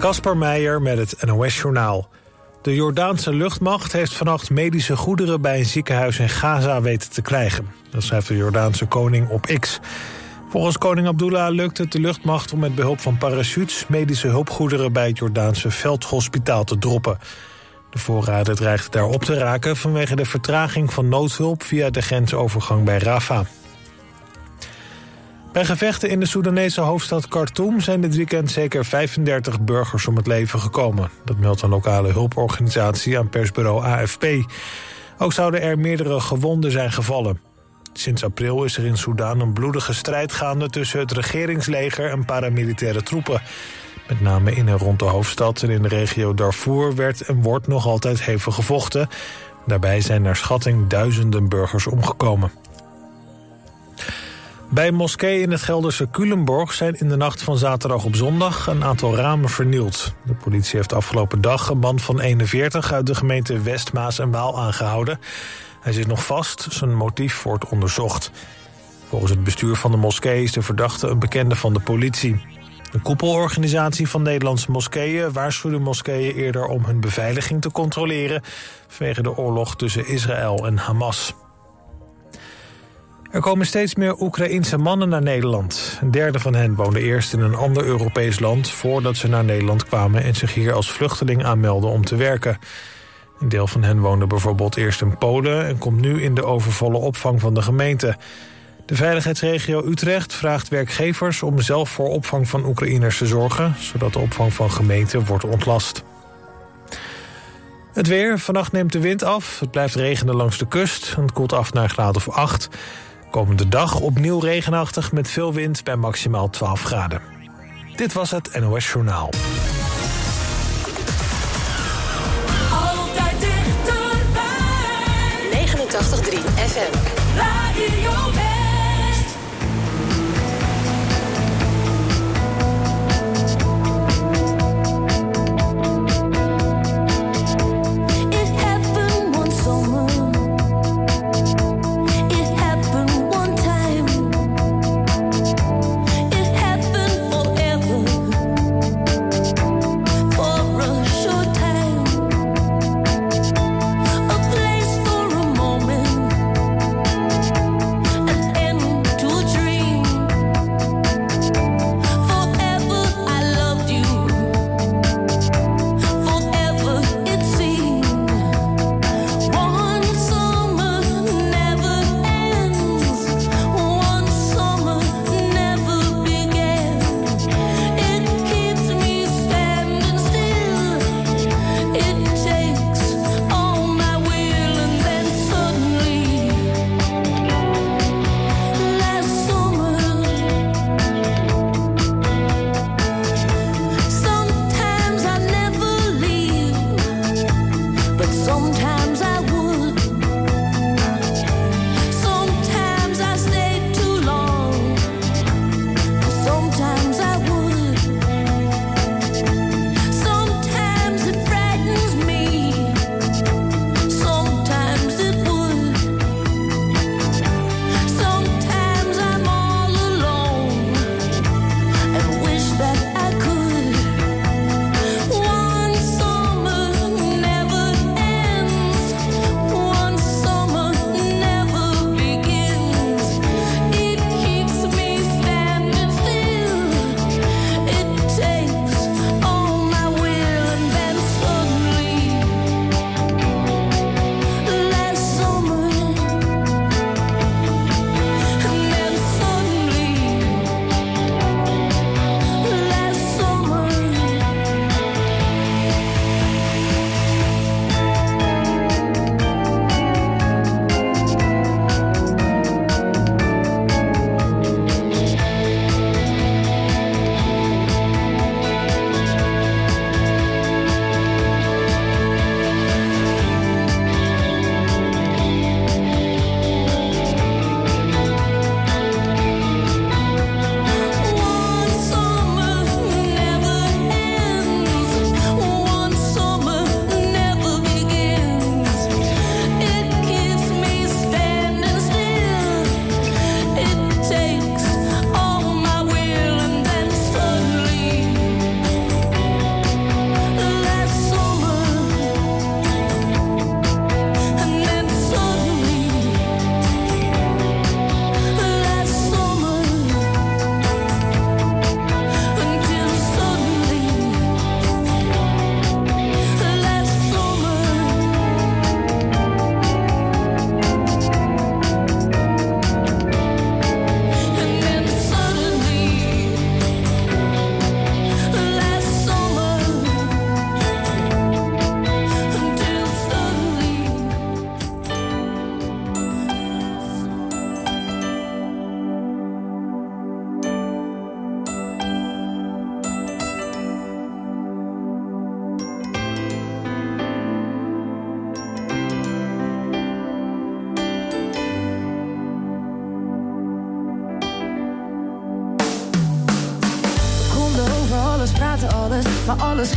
Kasper Meijer met het NOS-journaal. De Jordaanse luchtmacht heeft vannacht medische goederen... bij een ziekenhuis in Gaza weten te krijgen. Dat schrijft de Jordaanse koning op X. Volgens koning Abdullah lukt het de luchtmacht om met behulp van parachutes... medische hulpgoederen bij het Jordaanse veldhospitaal te droppen. De voorraden dreigden daar op te raken... vanwege de vertraging van noodhulp via de grensovergang bij Rafah. Bij gevechten in de Soedanese hoofdstad Khartoum zijn dit weekend zeker 35 burgers om het leven gekomen. Dat meldt een lokale hulporganisatie aan persbureau AFP. Ook zouden er meerdere gewonden zijn gevallen. Sinds april is er in Soedan een bloedige strijd gaande tussen het regeringsleger en paramilitaire troepen. Met name in en rond de hoofdstad en in de regio Darfur werd en wordt nog altijd hevig gevochten. Daarbij zijn naar schatting duizenden burgers omgekomen. Bij moskee in het Gelderse Culemborg zijn in de nacht van zaterdag op zondag een aantal ramen vernield. De politie heeft afgelopen dag een man van 41 uit de gemeente Westmaas en Waal aangehouden. Hij zit nog vast, zijn motief wordt onderzocht. Volgens het bestuur van de moskee is de verdachte een bekende van de politie. De koepelorganisatie van Nederlandse moskeeën waarschuwde moskeeën eerder om hun beveiliging te controleren vanwege de oorlog tussen Israël en Hamas. Er komen steeds meer Oekraïense mannen naar Nederland. Een derde van hen woonde eerst in een ander Europees land... voordat ze naar Nederland kwamen en zich hier als vluchteling aanmelden om te werken. Een deel van hen woonde bijvoorbeeld eerst in Polen... en komt nu in de overvolle opvang van de gemeente. De veiligheidsregio Utrecht vraagt werkgevers om zelf voor opvang van Oekraïners te zorgen... zodat de opvang van gemeenten wordt ontlast. Het weer. Vannacht neemt de wind af. Het blijft regenen langs de kust. Het koelt af naar graad of 8. Komende dag opnieuw regenachtig met veel wind bij maximaal 12 graden. Dit was het NOS Journaal. Altijd dichterbij. 89.3 FM. Radio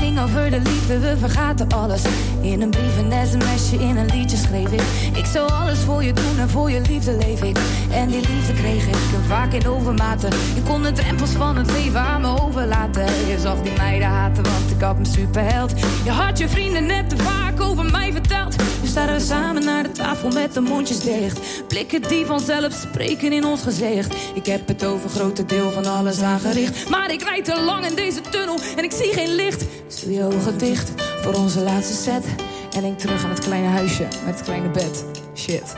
ging over de liefde, we vergaten alles. In een brief, een sms'je, in een liedje schreef ik. Ik zou alles voor je doen en voor je liefde leef ik. En die liefde kreeg ik vaak in overmaten. Je kon de drempels van het leven aan me overlaten. Je zag die meiden haten, want ik had me superheld. Je had je vrienden net te vaak over mij verteld. Nu staan we samen naar de tafel met de mondjes dicht. Blikken die vanzelf spreken in ons gezicht. Ik heb het over grote deel van alles aangericht. Maar ik rijd te lang in deze tunnel en ik zie geen licht. Je ogen dicht voor onze laatste set. En denk terug aan het kleine huisje met het kleine bed. Shit.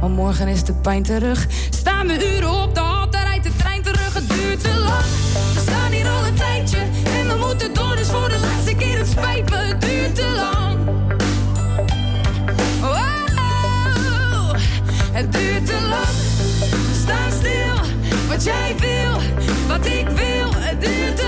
Maar morgen is de pijn terug. Staan we uren op de hal, dan rijdt de trein terug. Het duurt te lang. We staan hier al een tijdje. En we moeten door, dus voor de laatste keer. Het spijt me, het duurt te lang. Wow, het duurt te lang. We staan stil. Wat jij wil, wat ik wil. Het duurt te lang.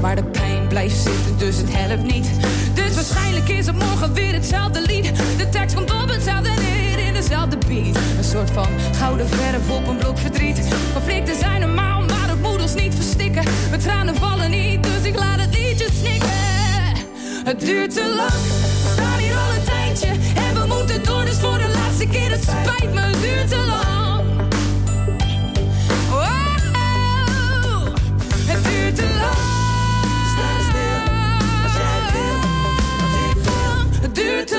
Maar de pijn blijft zitten, dus het helpt niet. Dus waarschijnlijk is het morgen weer hetzelfde lied. De tekst komt op hetzelfde neer in dezelfde beat. Een soort van gouden verf op een blok verdriet. Conflicten zijn normaal, maar het moet ons niet verstikken. Mijn tranen vallen niet, dus ik laat het liedje snikken. Het duurt te lang, we staan hier al een tijdje. En we moeten door, dus voor de laatste keer. Het spijt me, het duurt te lang. Het duurt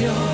your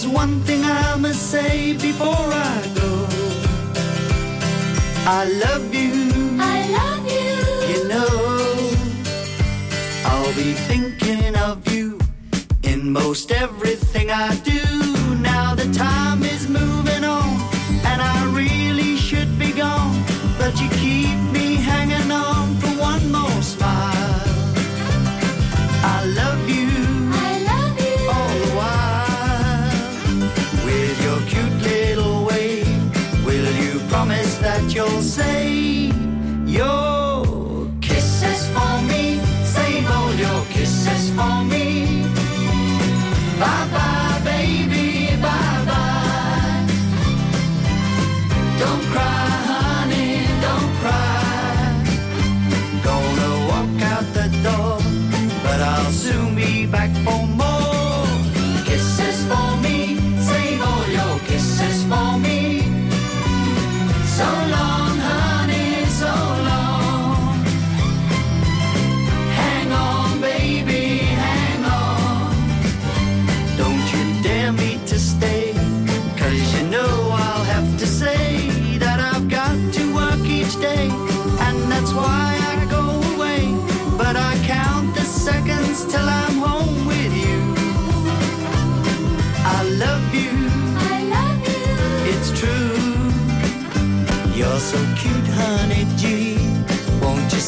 There's one thing I must say before I go. I love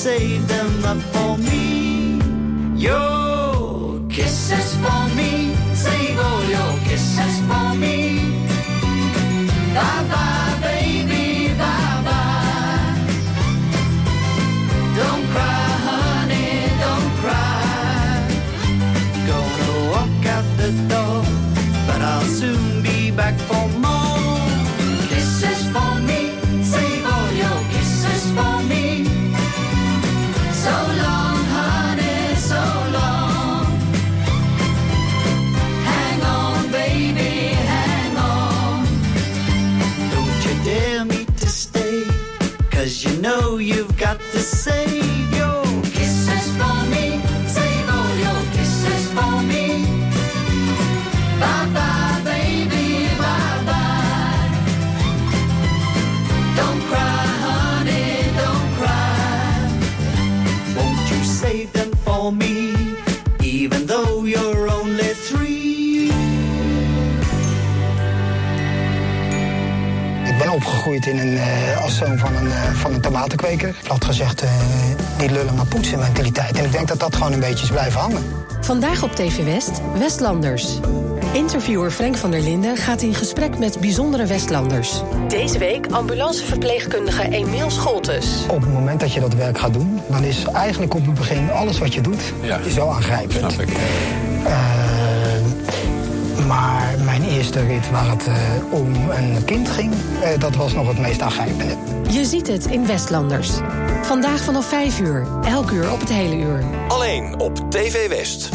save them up for me. Your kisses for me. even though you're only three. Ik ben opgegroeid in een, uh, als zoon van een, uh, van een tomatenkweker. Plat gezegd, uh, die lullen maar poetsen mentaliteit. En ik denk dat dat gewoon een beetje is blijven hangen. Vandaag op TV West, Westlanders. Interviewer Frank van der Linden gaat in gesprek met bijzondere Westlanders. Deze week ambulanceverpleegkundige Emiel Scholtes. Op het moment dat je dat werk gaat doen, dan is eigenlijk op het begin alles wat je doet zo aangrijpend. Snap eh, maar mijn eerste rit waar het eh, om een kind ging, eh, dat was nog het meest aangrijpende. Je ziet het in Westlanders. Vandaag vanaf 5 uur, elk uur op het hele uur. Alleen op TV West.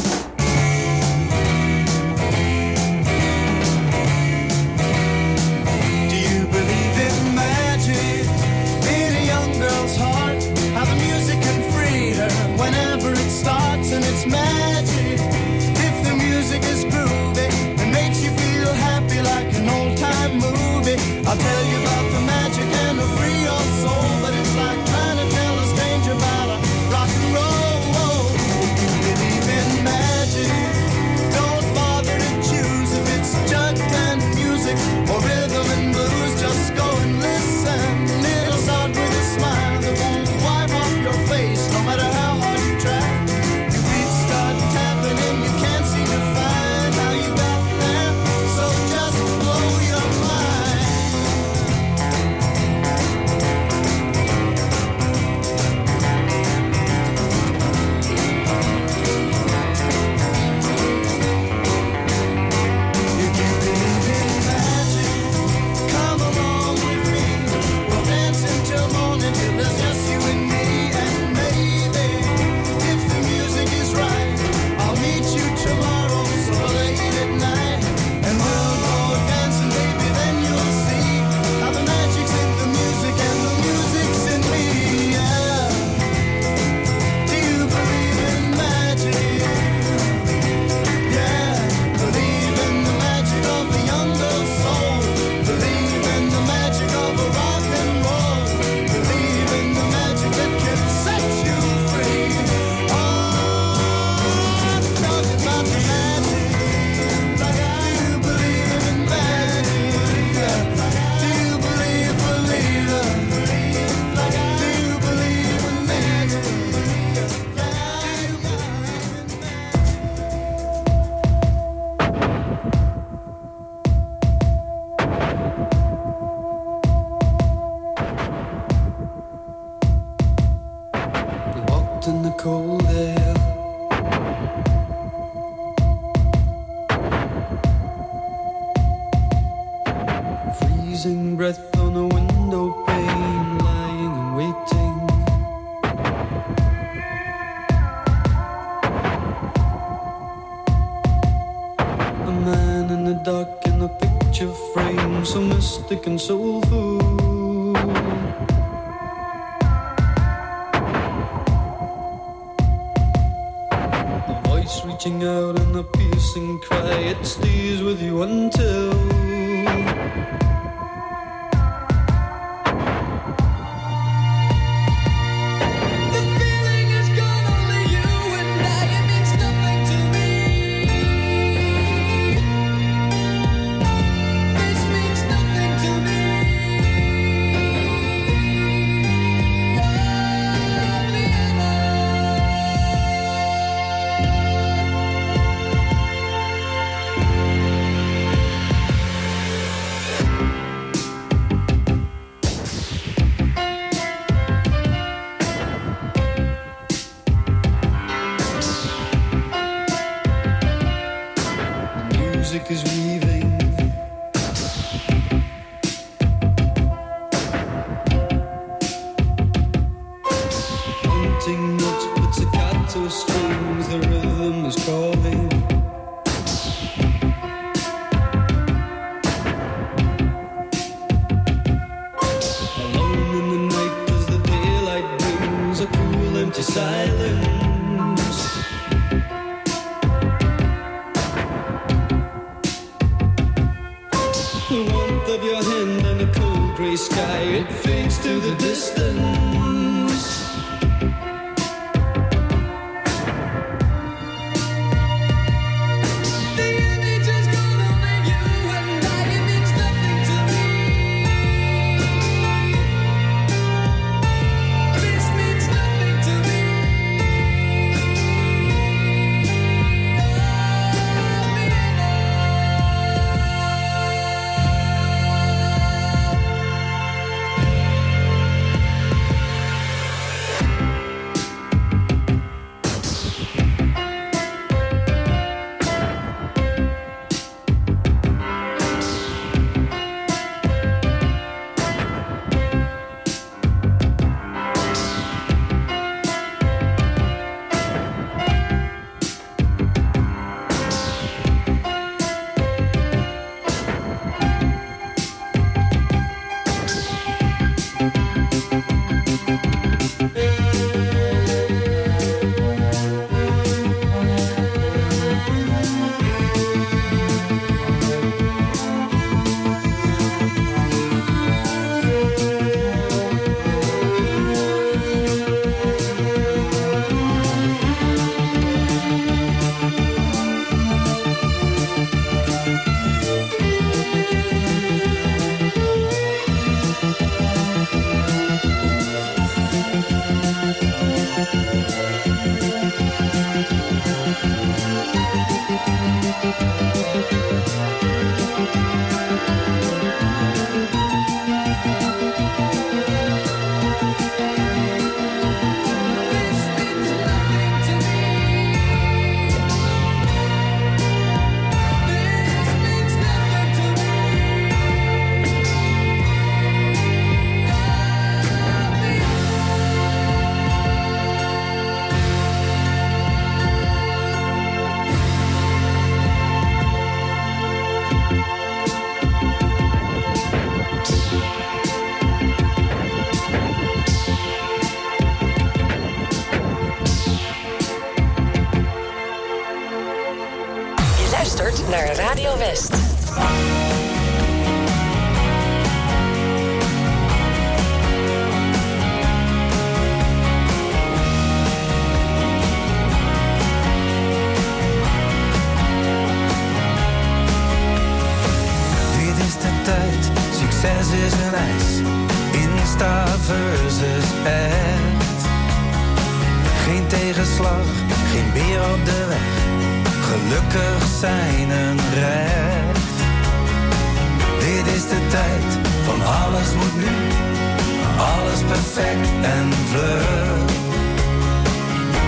en vleur,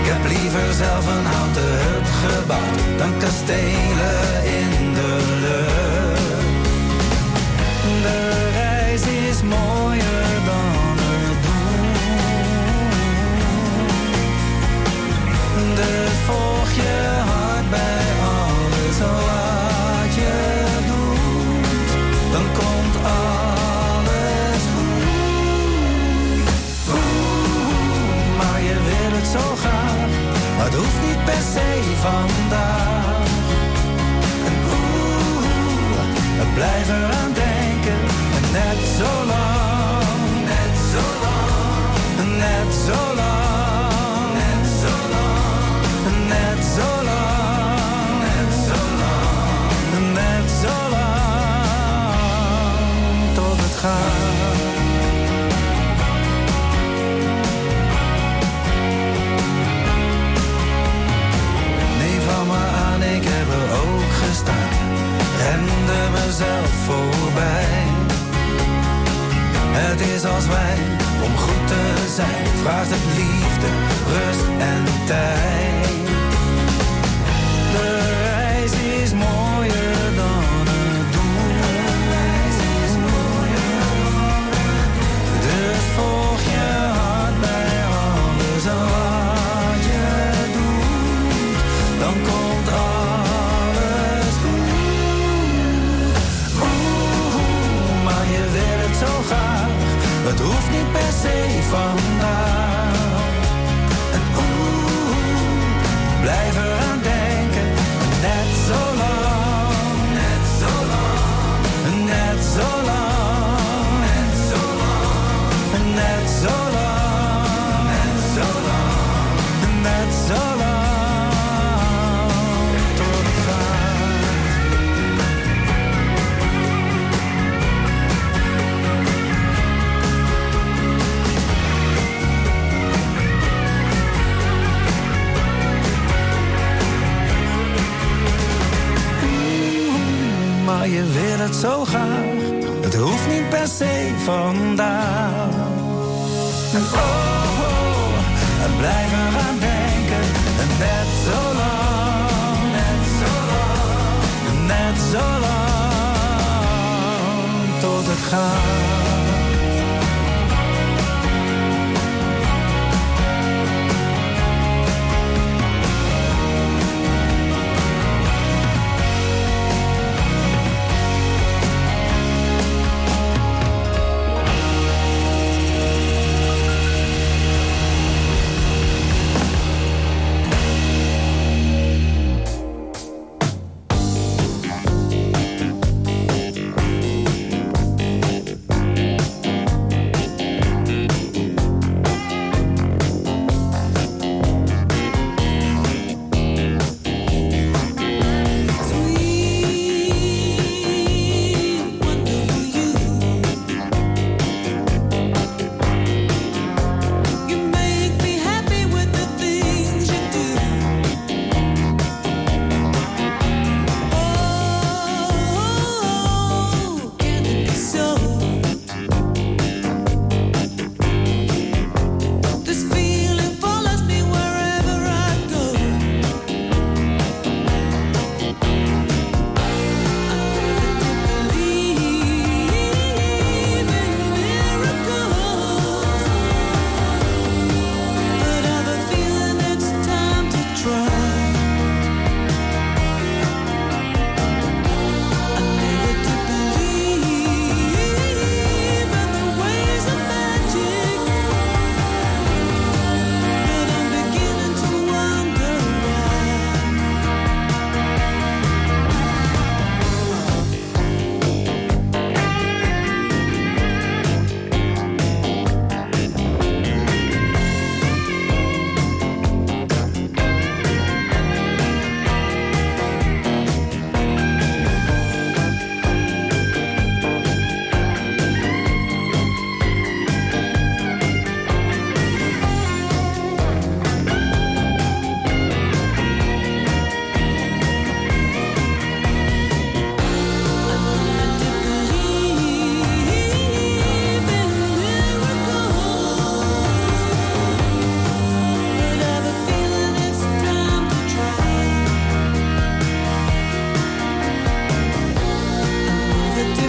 Ik heb liever zelf een houten hut gebouwd dan kastelen. vandaag. En oeh, het blijven voorbij. Het is als wijn om goed te zijn, vraagt het liefde, rust en tijd.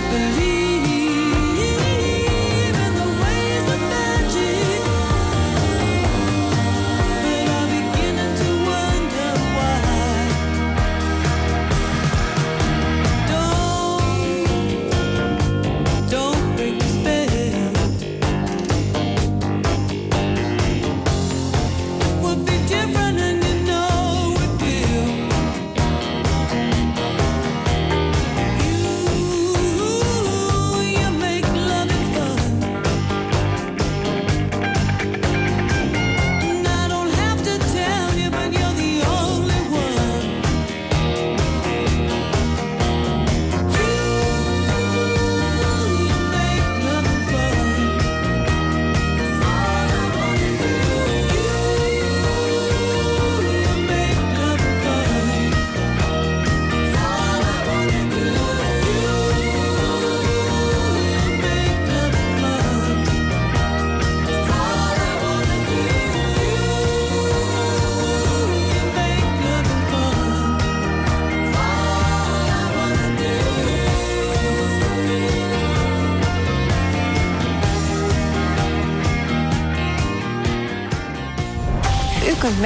Kunt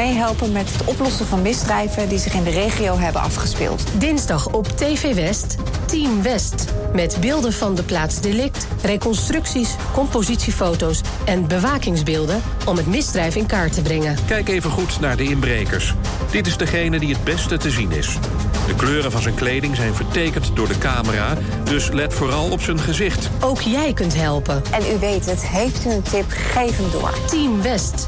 meehelpen met het oplossen van misdrijven die zich in de regio hebben afgespeeld. Dinsdag op TV West, Team West. Met beelden van de plaats delict, reconstructies, compositiefoto's en bewakingsbeelden om het misdrijf in kaart te brengen. Kijk even goed naar de inbrekers. Dit is degene die het beste te zien is. De kleuren van zijn kleding zijn vertekend door de camera, dus let vooral op zijn gezicht. Ook jij kunt helpen. En u weet het, heeft u een tip, geef hem door. Team West,